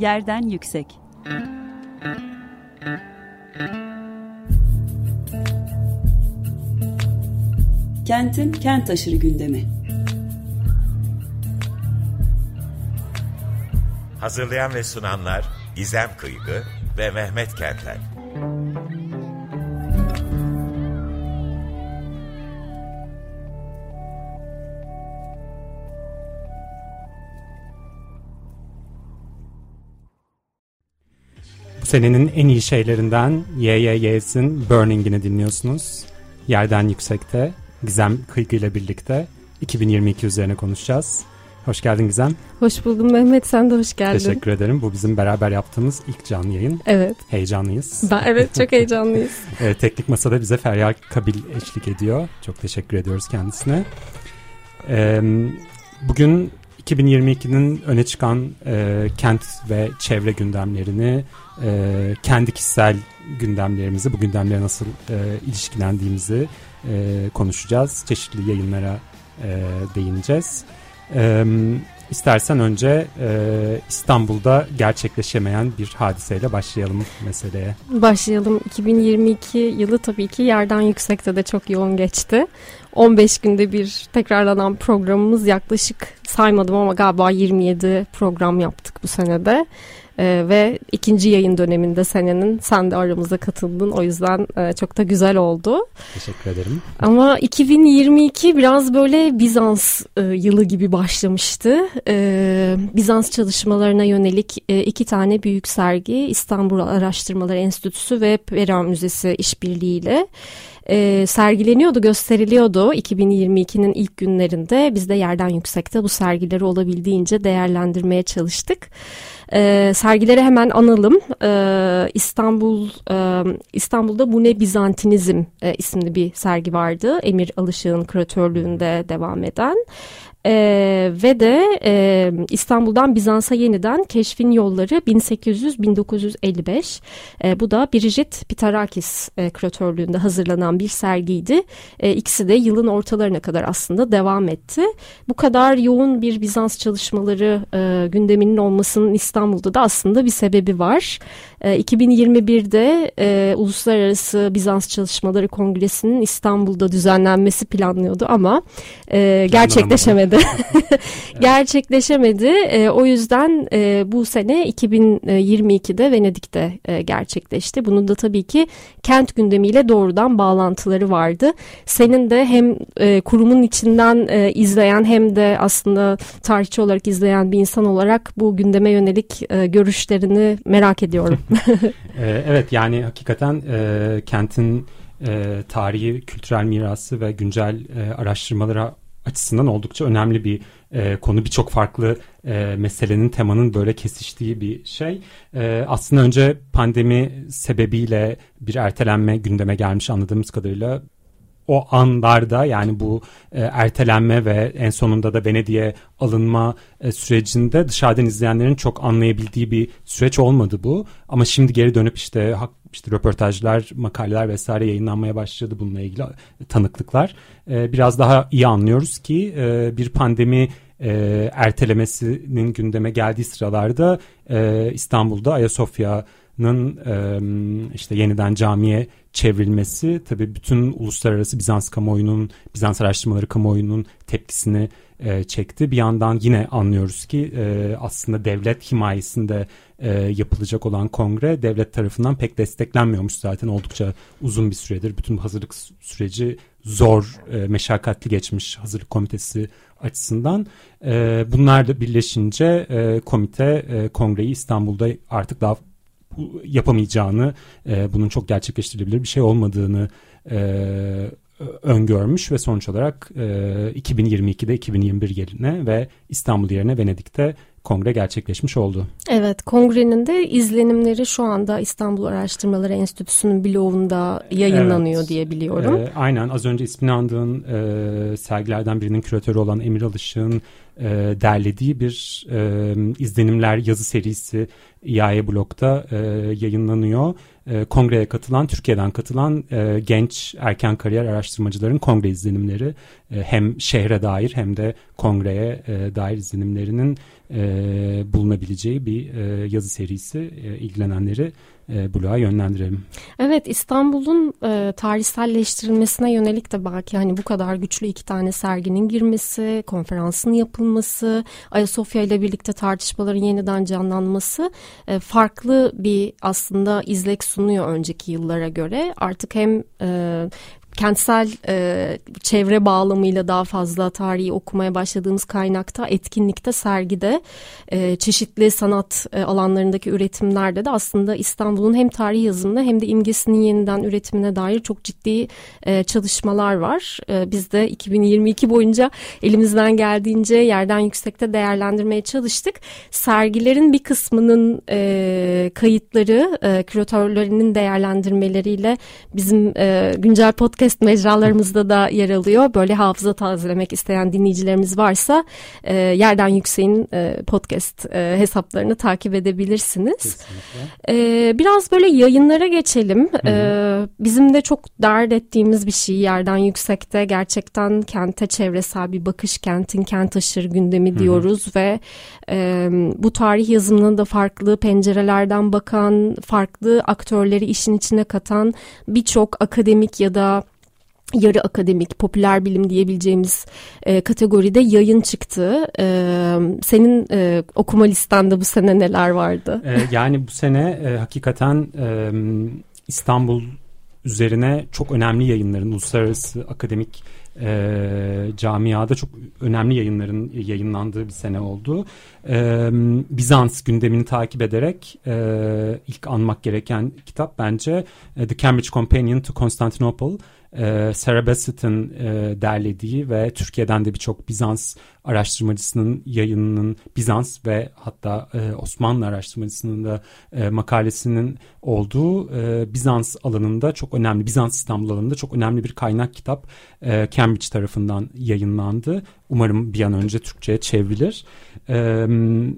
Yerden Yüksek Kentin kent aşırı gündemi Hazırlayan ve sunanlar Gizem Kıygı ve Mehmet Kentler. Senenin en iyi şeylerinden YYY'sin Burning'ini dinliyorsunuz. Yerden Yüksek'te Gizem Kıygı ile birlikte 2022 üzerine konuşacağız. Hoş geldin Gizem. Hoş buldum Mehmet sen de hoş geldin. Teşekkür ederim. Bu bizim beraber yaptığımız ilk canlı yayın. Evet. Heyecanlıyız. Ben, evet çok heyecanlıyız. evet, teknik masada bize Feryal Kabil eşlik ediyor. Çok teşekkür ediyoruz kendisine. Ee, bugün 2022'nin öne çıkan e, kent ve çevre gündemlerini, e, kendi kişisel gündemlerimizi, bu gündemlere nasıl e, ilişkilendiğimizi e, konuşacağız. Çeşitli yayınlara e, değineceğiz. E, istersen önce e, İstanbul'da gerçekleşemeyen bir hadiseyle başlayalım meseleye. Başlayalım. 2022 yılı tabii ki yerden yüksekte de çok yoğun geçti. 15 günde bir tekrarlanan programımız yaklaşık saymadım ama galiba 27 program yaptık bu senede. Ee, ve ikinci yayın döneminde senenin sen de aramıza katıldın. O yüzden e, çok da güzel oldu. Teşekkür ederim. Ama 2022 biraz böyle Bizans e, yılı gibi başlamıştı. E, Bizans çalışmalarına yönelik e, iki tane büyük sergi İstanbul Araştırmaları Enstitüsü ve Pera Müzesi işbirliğiyle e, sergileniyordu, gösteriliyordu 2022'nin ilk günlerinde. Biz de yerden yüksekte bu sergileri olabildiğince değerlendirmeye çalıştık. E, sergileri hemen analım. E, İstanbul e, İstanbul'da Bu Ne Bizantinizm e, isimli bir sergi vardı. Emir Alışık'ın küratörlüğünde devam eden. Ee, ve de e, İstanbul'dan Bizans'a yeniden keşfin yolları 1800-1955. E, bu da Brigitte Pitarakis e, küratörlüğünde hazırlanan bir sergiydi. E, ikisi de yılın ortalarına kadar aslında devam etti. Bu kadar yoğun bir Bizans çalışmaları e, gündeminin olmasının İstanbul'da da aslında bir sebebi var. E, 2021'de e, Uluslararası Bizans Çalışmaları Kongresi'nin İstanbul'da düzenlenmesi planlıyordu ama e, gerçekleşemedi. gerçekleşemedi. E, o yüzden e, bu sene 2022'de Venedik'te e, gerçekleşti. Bunun da tabii ki kent gündemiyle doğrudan bağlantıları vardı. Senin de hem e, kurumun içinden e, izleyen hem de aslında tarihçi olarak izleyen bir insan olarak bu gündeme yönelik e, görüşlerini merak ediyorum. e, evet yani hakikaten e, kentin e, tarihi, kültürel mirası ve güncel e, araştırmalara açısından oldukça önemli bir e, konu. Birçok farklı e, meselenin temanın böyle kesiştiği bir şey. E, aslında önce pandemi sebebiyle bir ertelenme gündeme gelmiş anladığımız kadarıyla o anlarda yani bu e, ertelenme ve en sonunda da Venedik'e alınma e, sürecinde dışarıdan izleyenlerin çok anlayabildiği bir süreç olmadı bu. Ama şimdi geri dönüp işte hak işte röportajlar, makaleler vesaire yayınlanmaya başladı bununla ilgili tanıklıklar. E, biraz daha iyi anlıyoruz ki e, bir pandemi e, ertelemesinin gündeme geldiği sıralarda e, İstanbul'da Ayasofya'nın e, işte yeniden camiye çevrilmesi tabii bütün uluslararası Bizans kamuoyunun, Bizans araştırmaları kamuoyunun tepkisini çekti. Bir yandan yine anlıyoruz ki aslında devlet himayesinde yapılacak olan kongre devlet tarafından pek desteklenmiyormuş zaten oldukça uzun bir süredir. Bütün hazırlık süreci zor, meşakkatli geçmiş hazırlık komitesi açısından. Bunlar da birleşince komite kongreyi İstanbul'da artık daha yapamayacağını, e, bunun çok gerçekleştirilebilir bir şey olmadığını e, öngörmüş ve sonuç olarak e, 2022'de 2021 yerine ve İstanbul yerine Venedik'te kongre gerçekleşmiş oldu. Evet, kongrenin de izlenimleri şu anda İstanbul Araştırmaları Enstitüsü'nün blogunda yayınlanıyor evet, diye biliyorum. E, aynen, az önce ismini andığın e, sergilerden birinin küratörü olan Emir Alışık'ın e, derlediği bir e, izlenimler yazı serisi İAE blogda e, yayınlanıyor. E, kongreye katılan, Türkiye'den katılan e, genç erken kariyer araştırmacıların kongre izlenimleri e, hem şehre dair hem de kongreye e, dair izlenimlerinin e, bulunabileceği bir e, yazı serisi e, ilgilenenleri e, bloğa yönlendirelim. Evet İstanbul'un e, tarihselleştirilmesine yönelik de belki hani bu kadar güçlü iki tane serginin girmesi, konferansın yapılması, Ayasofya ile birlikte tartışmaların yeniden canlanması e, farklı bir aslında izlek sunuyor önceki yıllara göre. Artık hem e, kentsel e, çevre bağlamıyla daha fazla tarihi okumaya başladığımız kaynakta, etkinlikte, sergide, e, çeşitli sanat e, alanlarındaki üretimlerde de aslında İstanbul'un hem tarihi yazımına hem de imgesinin yeniden üretimine dair çok ciddi e, çalışmalar var. E, biz de 2022 boyunca elimizden geldiğince yerden yüksekte değerlendirmeye çalıştık. Sergilerin bir kısmının e, kayıtları, e, küratörlerinin değerlendirmeleriyle bizim e, güncel podcast podcast mecralarımızda da yer alıyor. Böyle hafıza tazelemek isteyen dinleyicilerimiz varsa e, Yerden Yüksek'in e, podcast e, hesaplarını takip edebilirsiniz. E, biraz böyle yayınlara geçelim. E, bizim de çok dert ettiğimiz bir şey Yerden Yüksek'te gerçekten kente çevresel bir bakış, kentin kent aşırı gündemi diyoruz hı hı. ve e, bu tarih yazımına da farklı pencerelerden bakan, farklı aktörleri işin içine katan birçok akademik ya da yarı akademik, popüler bilim diyebileceğimiz e, kategoride yayın çıktı. E, senin e, okuma listende bu sene neler vardı? E, yani bu sene e, hakikaten e, İstanbul üzerine çok önemli yayınların, uluslararası akademik e, camiada çok önemli yayınların yayınlandığı bir sene oldu. E, Bizans gündemini takip ederek e, ilk anmak gereken kitap bence e, The Cambridge Companion to Constantinople e, Sarah Bassett'ın e, derlediği ve Türkiye'den de birçok Bizans araştırmacısının yayınının Bizans ve hatta e, Osmanlı araştırmacısının da e, makalesinin olduğu e, Bizans alanında çok önemli Bizans İstanbul alanında çok önemli bir kaynak kitap e, Cambridge tarafından yayınlandı. Umarım bir an önce Türkçe'ye çevrilir. E,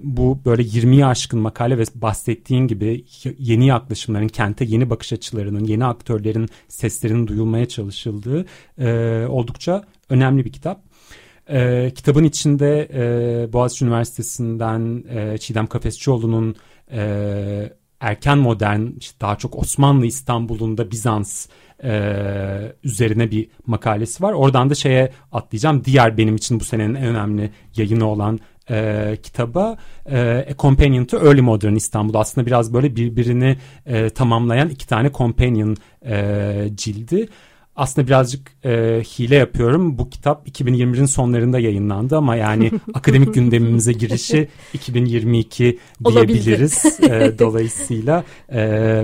bu böyle 20'yi aşkın makale ve bahsettiğin gibi yeni yaklaşımların, kente yeni bakış açılarının, yeni aktörlerin seslerinin duyulmaya çalışıldığı e, oldukça önemli bir kitap. E, kitabın içinde e, Boğaziçi Üniversitesi'nden e, Çiğdem Kafesçioğlu'nun e, erken modern, işte daha çok Osmanlı İstanbul'unda Bizans e, üzerine bir makalesi var. Oradan da şeye atlayacağım. Diğer benim için bu senenin en önemli yayını olan e, kitaba e, A Companion to Early Modern İstanbul aslında biraz böyle birbirini e, tamamlayan iki tane companion e, cildi aslında birazcık e, hile yapıyorum. Bu kitap 2021'in sonlarında yayınlandı ama yani akademik gündemimize girişi 2022 diyebiliriz. e, dolayısıyla e,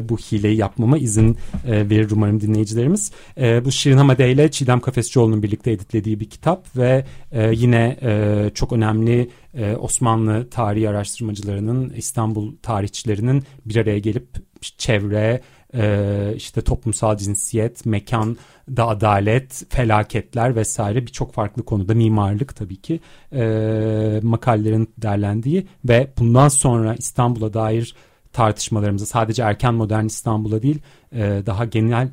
bu hileyi yapmama izin e, verir umarım dinleyicilerimiz. E, bu Şirin Hamade ile Çiğdem Kafesçioğlu'nun birlikte editlediği bir kitap ve e, yine e, çok önemli e, Osmanlı tarihi araştırmacılarının, İstanbul tarihçilerinin bir araya gelip çevre, e, işte toplumsal cinsiyet, mekan da adalet, felaketler vesaire birçok farklı konuda mimarlık tabii ki e, makalelerin derlendiği ve bundan sonra İstanbul'a dair tartışmalarımızı sadece erken modern İstanbul'a değil e, daha genel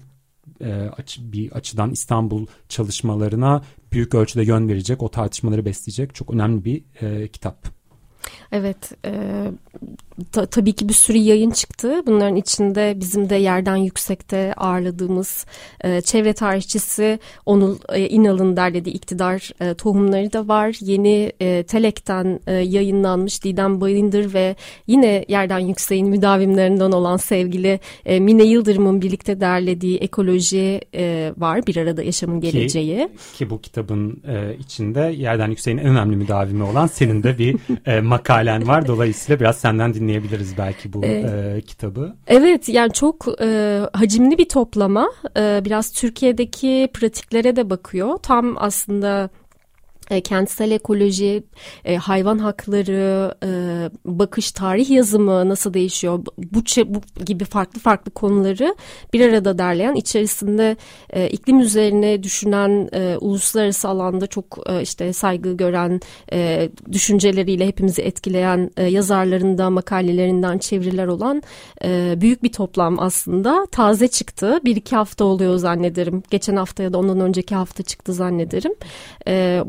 bir açıdan İstanbul çalışmalarına büyük ölçüde yön verecek, o tartışmaları besleyecek çok önemli bir kitap. Evet, ta, tabii ki bir sürü yayın çıktı. Bunların içinde bizim de yerden yüksekte ağırladığımız e, çevre tarihçisi Onul e, İnal'ın derlediği iktidar e, tohumları da var. Yeni e, Telek'ten e, yayınlanmış Didem Bayındır ve yine yerden yükseğin müdavimlerinden olan sevgili e, Mine Yıldırım'ın birlikte derlediği ekoloji e, var. Bir arada yaşamın geleceği. Ki, ki bu kitabın e, içinde yerden yükseğin en önemli müdavimi olan senin de bir e, makalen var. Dolayısıyla biraz senden dinleyebiliriz belki bu ee, e, kitabı. Evet yani çok e, hacimli bir toplama. E, biraz Türkiye'deki pratiklere de bakıyor. Tam aslında e, kentsel ekoloji, e, hayvan hakları, e, bakış, tarih yazımı nasıl değişiyor? Bu, gibi farklı farklı konuları bir arada derleyen içerisinde iklim üzerine düşünen uluslararası alanda çok işte saygı gören düşünceleriyle hepimizi etkileyen e, yazarlarında makalelerinden çeviriler olan büyük bir toplam aslında. Taze çıktı. Bir iki hafta oluyor zannederim. Geçen hafta ya da ondan önceki hafta çıktı zannederim.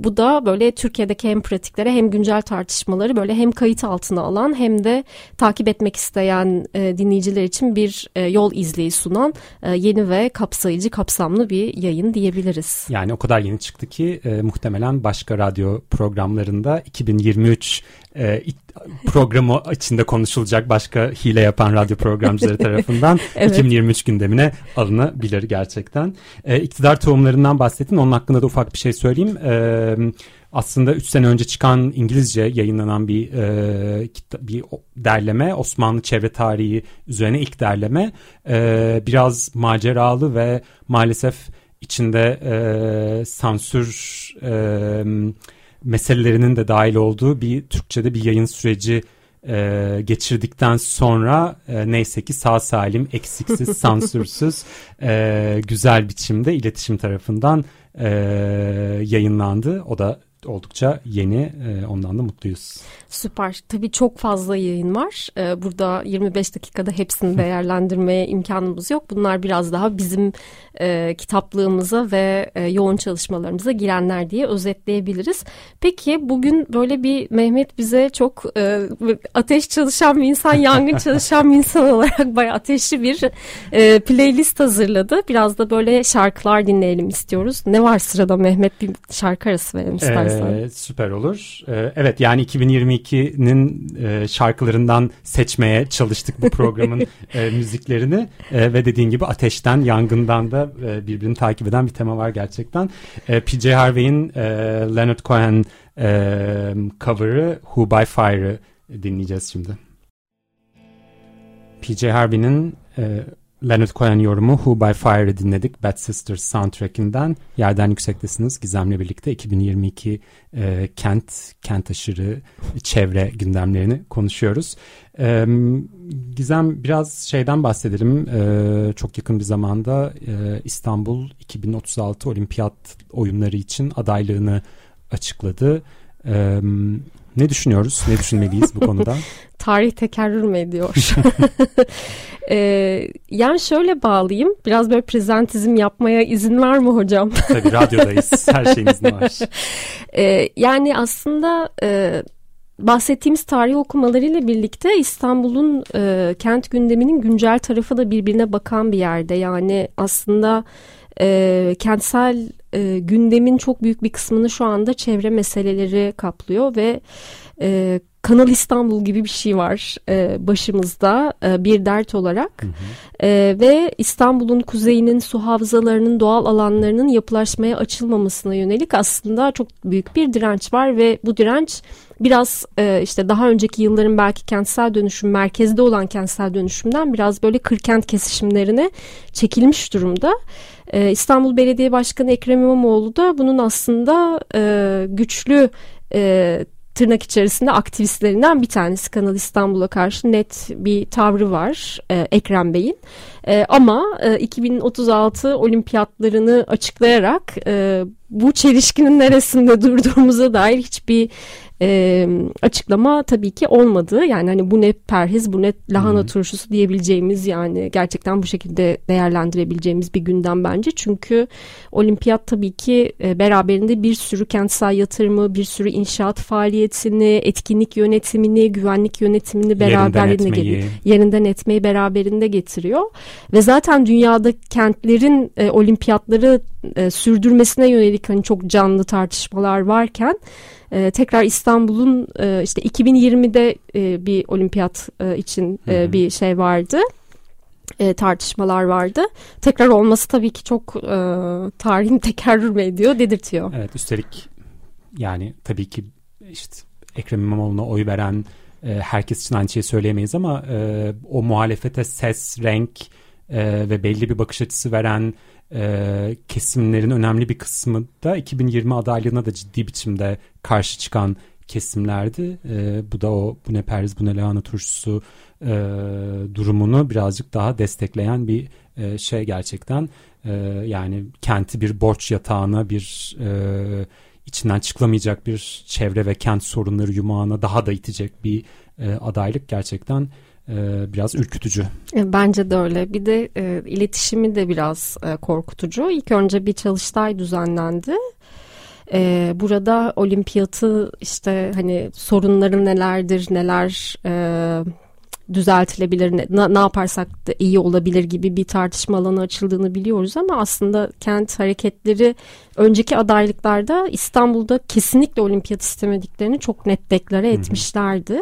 Bu da burada böyle Türkiye'deki hem pratiklere hem güncel tartışmaları böyle hem kayıt altına alan hem de takip etmek isteyen e, dinleyiciler için bir e, yol izleyi sunan e, yeni ve kapsayıcı kapsamlı bir yayın diyebiliriz. Yani o kadar yeni çıktı ki e, muhtemelen başka radyo programlarında 2023 e, programı içinde konuşulacak başka hile yapan radyo programcıları tarafından evet. 2023 gündemine alınabilir gerçekten. E, iktidar tohumlarından bahsettin. Onun hakkında da ufak bir şey söyleyeyim. E, aslında 3 sene önce çıkan İngilizce yayınlanan bir e, bir derleme Osmanlı çevre tarihi üzerine ilk derleme e, biraz maceralı ve maalesef içinde e, sansür e, meselelerinin de dahil olduğu bir Türkçe'de bir yayın süreci e, geçirdikten sonra e, neyse ki sağ salim, eksiksiz, sansürsüz, e, güzel biçimde iletişim tarafından e, yayınlandı. O da oldukça yeni. E, ondan da mutluyuz. Süper. Tabii çok fazla yayın var. E, burada 25 dakikada hepsini değerlendirmeye imkanımız yok. Bunlar biraz daha bizim e, kitaplığımıza ve e, yoğun çalışmalarımıza girenler diye özetleyebiliriz. Peki bugün böyle bir Mehmet bize çok e, ateş çalışan bir insan, yangın çalışan bir insan olarak bayağı ateşli bir e, playlist hazırladı. Biraz da böyle şarkılar dinleyelim istiyoruz. Ne var sırada Mehmet? Bir şarkı arası verelim istersen. Ee, süper olur. Ee, evet yani 2022'nin e, şarkılarından seçmeye çalıştık bu programın e, müziklerini e, ve dediğin gibi ateşten, yangından da e, birbirini takip eden bir tema var gerçekten. E, PJ Harvey'in e, Leonard Cohen e, cover'ı Who by Fire'ı dinleyeceğiz şimdi. PJ Harvey'nin e, Leonard Cohen yorumu Who by Fire'ı dinledik. Bad Sisters soundtrackinden. Yerden Yüksektesiniz. Gizem'le birlikte 2022 e, kent, kent aşırı çevre gündemlerini konuşuyoruz. E, Gizem biraz şeyden bahsedelim. E, çok yakın bir zamanda e, İstanbul 2036 olimpiyat oyunları için adaylığını açıkladı. E, ne düşünüyoruz? Ne düşünmeliyiz bu konuda? Tarih tekerrür mü ediyor? ee, yani şöyle bağlayayım. Biraz böyle prezentizm yapmaya izin var mı hocam? Tabii radyodayız. Her şeyimiz var. Ee, yani aslında... E, bahsettiğimiz tarih okumalarıyla birlikte İstanbul'un e, kent gündeminin güncel tarafı da birbirine bakan bir yerde. Yani aslında e, kentsel e, gündemin çok büyük bir kısmını şu anda çevre meseleleri kaplıyor ve e, Kanal İstanbul gibi bir şey var e, başımızda e, bir dert olarak hı hı. E, ve İstanbul'un kuzeyinin su havzalarının doğal alanlarının yapılaşmaya açılmamasına yönelik aslında çok büyük bir direnç var ve bu direnç biraz e, işte daha önceki yılların belki kentsel dönüşüm merkezde olan kentsel dönüşümden biraz böyle kırkent kesişimlerine çekilmiş durumda. E, İstanbul Belediye Başkanı Ekrem İmamoğlu da bunun aslında e, güçlü e, tırnak içerisinde aktivistlerinden bir tanesi Kanal İstanbul'a karşı net bir tavrı var e, Ekrem Bey'in. E, ama e, 2036 olimpiyatlarını açıklayarak e, bu çelişkinin neresinde durduğumuza dair hiçbir e, açıklama tabii ki olmadı. Yani hani bu ne perhiz bu ne lahana hmm. turşusu diyebileceğimiz yani gerçekten bu şekilde değerlendirebileceğimiz bir gündem bence. Çünkü olimpiyat tabii ki e, beraberinde bir sürü kentsel yatırımı, bir sürü inşaat faaliyetini, etkinlik yönetimini, güvenlik yönetimini beraberinde geliyor. Yerinden etmeyi beraberinde getiriyor. Ve zaten dünyada kentlerin e, olimpiyatları e, sürdürmesine yönelik hani çok canlı tartışmalar varken e, tekrar İstanbul'un e, işte 2020'de e, bir olimpiyat e, için e, bir şey vardı. E, tartışmalar vardı. Tekrar olması tabii ki çok e, tarihin tekerrür mü ediyor dedirtiyor. Evet üstelik yani tabii ki işte Ekrem İmamoğlu'na oy veren e, herkes için aynı şeyi söyleyemeyiz ama e, o muhalefete ses, renk e, ve belli bir bakış açısı veren e, kesimlerin önemli bir kısmı da 2020 adaylığına da ciddi biçimde karşı çıkan kesimlerdi. E, bu da o bu ne periz bu ne lahana turşusu e, durumunu birazcık daha destekleyen bir e, şey gerçekten. E, yani kenti bir borç yatağına bir e, içinden çıkılamayacak bir çevre ve kent sorunları yumağına daha da itecek bir e, adaylık gerçekten biraz ürkütücü. E, bence de öyle. Bir de e, iletişimi de biraz e, korkutucu. İlk önce bir çalıştay düzenlendi. E, burada olimpiyatı işte hani sorunları nelerdir, neler e, düzeltilebilir, ne, ne yaparsak da iyi olabilir gibi bir tartışma alanı açıldığını biliyoruz ama aslında kent hareketleri önceki adaylıklarda İstanbul'da kesinlikle olimpiyat istemediklerini çok net deklare etmişlerdi. Hı hı.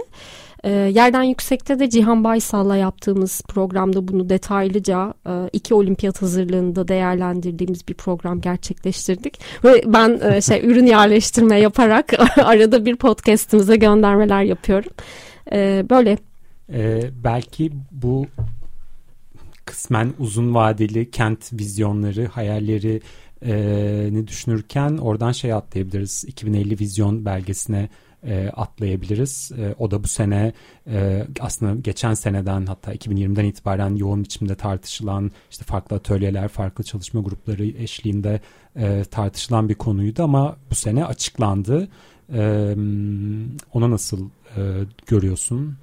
E, yerden yüksekte de Cihan Baysal'la yaptığımız programda bunu detaylıca e, iki olimpiyat hazırlığında değerlendirdiğimiz bir program gerçekleştirdik. Ve ben e, şey ürün yerleştirme yaparak arada bir podcast'imize göndermeler yapıyorum. E, böyle. E, belki bu kısmen uzun vadeli kent vizyonları, hayalleri e, ne düşünürken oradan şey atlayabiliriz. 2050 vizyon belgesine e, atlayabiliriz. E, o da bu sene e, aslında geçen seneden hatta 2020'den itibaren yoğun biçimde tartışılan işte farklı atölyeler, farklı çalışma grupları eşliğinde e, tartışılan bir konuydu ama bu sene açıklandı. E, onu nasıl e, görüyorsun?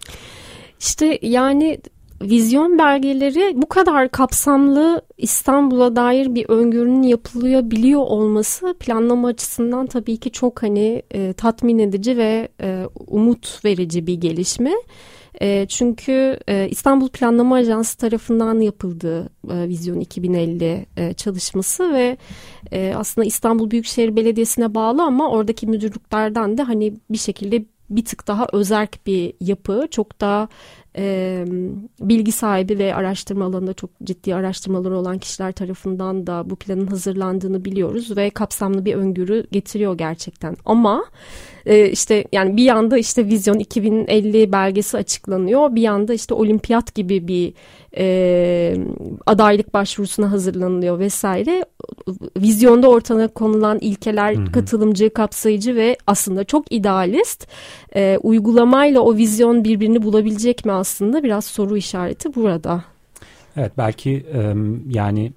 İşte yani vizyon belgeleri bu kadar kapsamlı İstanbul'a dair bir öngörünün yapılıyor biliyor olması planlama açısından tabii ki çok hani e, tatmin edici ve e, umut verici bir gelişme. E, çünkü e, İstanbul Planlama Ajansı tarafından yapıldı e, Vizyon 2050 e, çalışması ve e, aslında İstanbul Büyükşehir Belediyesi'ne bağlı ama oradaki müdürlüklerden de hani bir şekilde bir tık daha özerk bir yapı. Çok daha e, bilgi sahibi ve araştırma alanında çok ciddi araştırmaları olan kişiler tarafından da bu planın hazırlandığını biliyoruz ve kapsamlı bir öngörü getiriyor gerçekten. Ama e, işte yani bir yanda işte Vizyon 2050 belgesi açıklanıyor, bir yanda işte olimpiyat gibi bir e, adaylık başvurusuna hazırlanılıyor vesaire. Vizyonda ortaya konulan ilkeler hı hı. katılımcı, kapsayıcı ve aslında çok idealist. E, uygulamayla o vizyon birbirini bulabilecek mi aslında biraz soru işareti burada. Evet belki yani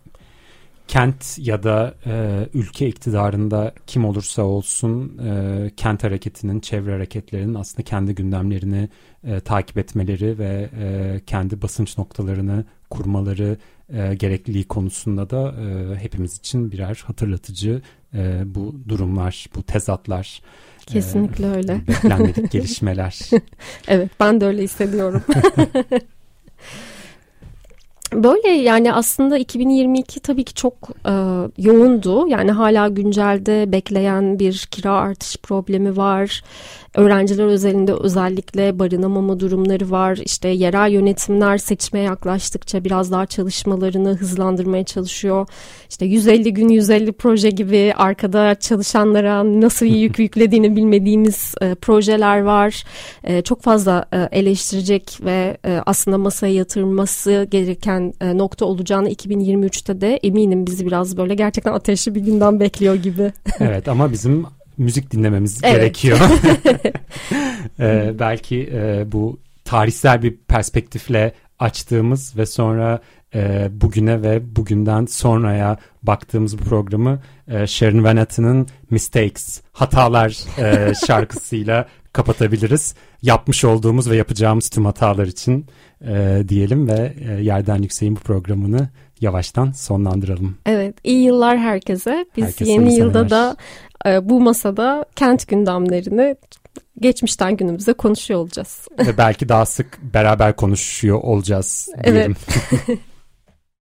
kent ya da ülke iktidarında kim olursa olsun kent hareketinin, çevre hareketlerinin aslında kendi gündemlerini takip etmeleri ve kendi basınç noktalarını kurmaları e, gerekliliği konusunda da e, hepimiz için birer hatırlatıcı e, bu durumlar, bu tezatlar. Kesinlikle e, öyle. Beklenmedik gelişmeler. evet ben de öyle hissediyorum. Böyle yani aslında 2022 tabii ki çok e, yoğundu. Yani hala güncelde bekleyen bir kira artış problemi var. Öğrenciler özelinde özellikle barınamama durumları var. İşte yerel yönetimler seçime yaklaştıkça biraz daha çalışmalarını hızlandırmaya çalışıyor. İşte 150 gün 150 proje gibi arkada çalışanlara nasıl yük yüklediğini bilmediğimiz e, projeler var. E, çok fazla e, eleştirecek ve e, aslında masaya yatırılması gereken e, nokta olacağını 2023'te de eminim bizi biraz böyle gerçekten ateşli bir günden bekliyor gibi. evet ama bizim müzik dinlememiz evet. gerekiyor. ee, belki e, bu tarihsel bir perspektifle açtığımız ve sonra e, bugüne ve bugünden sonraya baktığımız bu programı e, Sharon Van Etten'ın Mistakes, Hatalar e, şarkısıyla kapatabiliriz. Yapmış olduğumuz ve yapacağımız tüm hatalar için e, diyelim ve e, Yerden Yüksek'in bu programını yavaştan sonlandıralım. Evet, iyi yıllar herkese. Biz herkese yeni yılda da e, bu masada kent gündemlerini geçmişten günümüze konuşuyor olacağız. Ve belki daha sık beraber konuşuyor olacağız diyelim. Evet.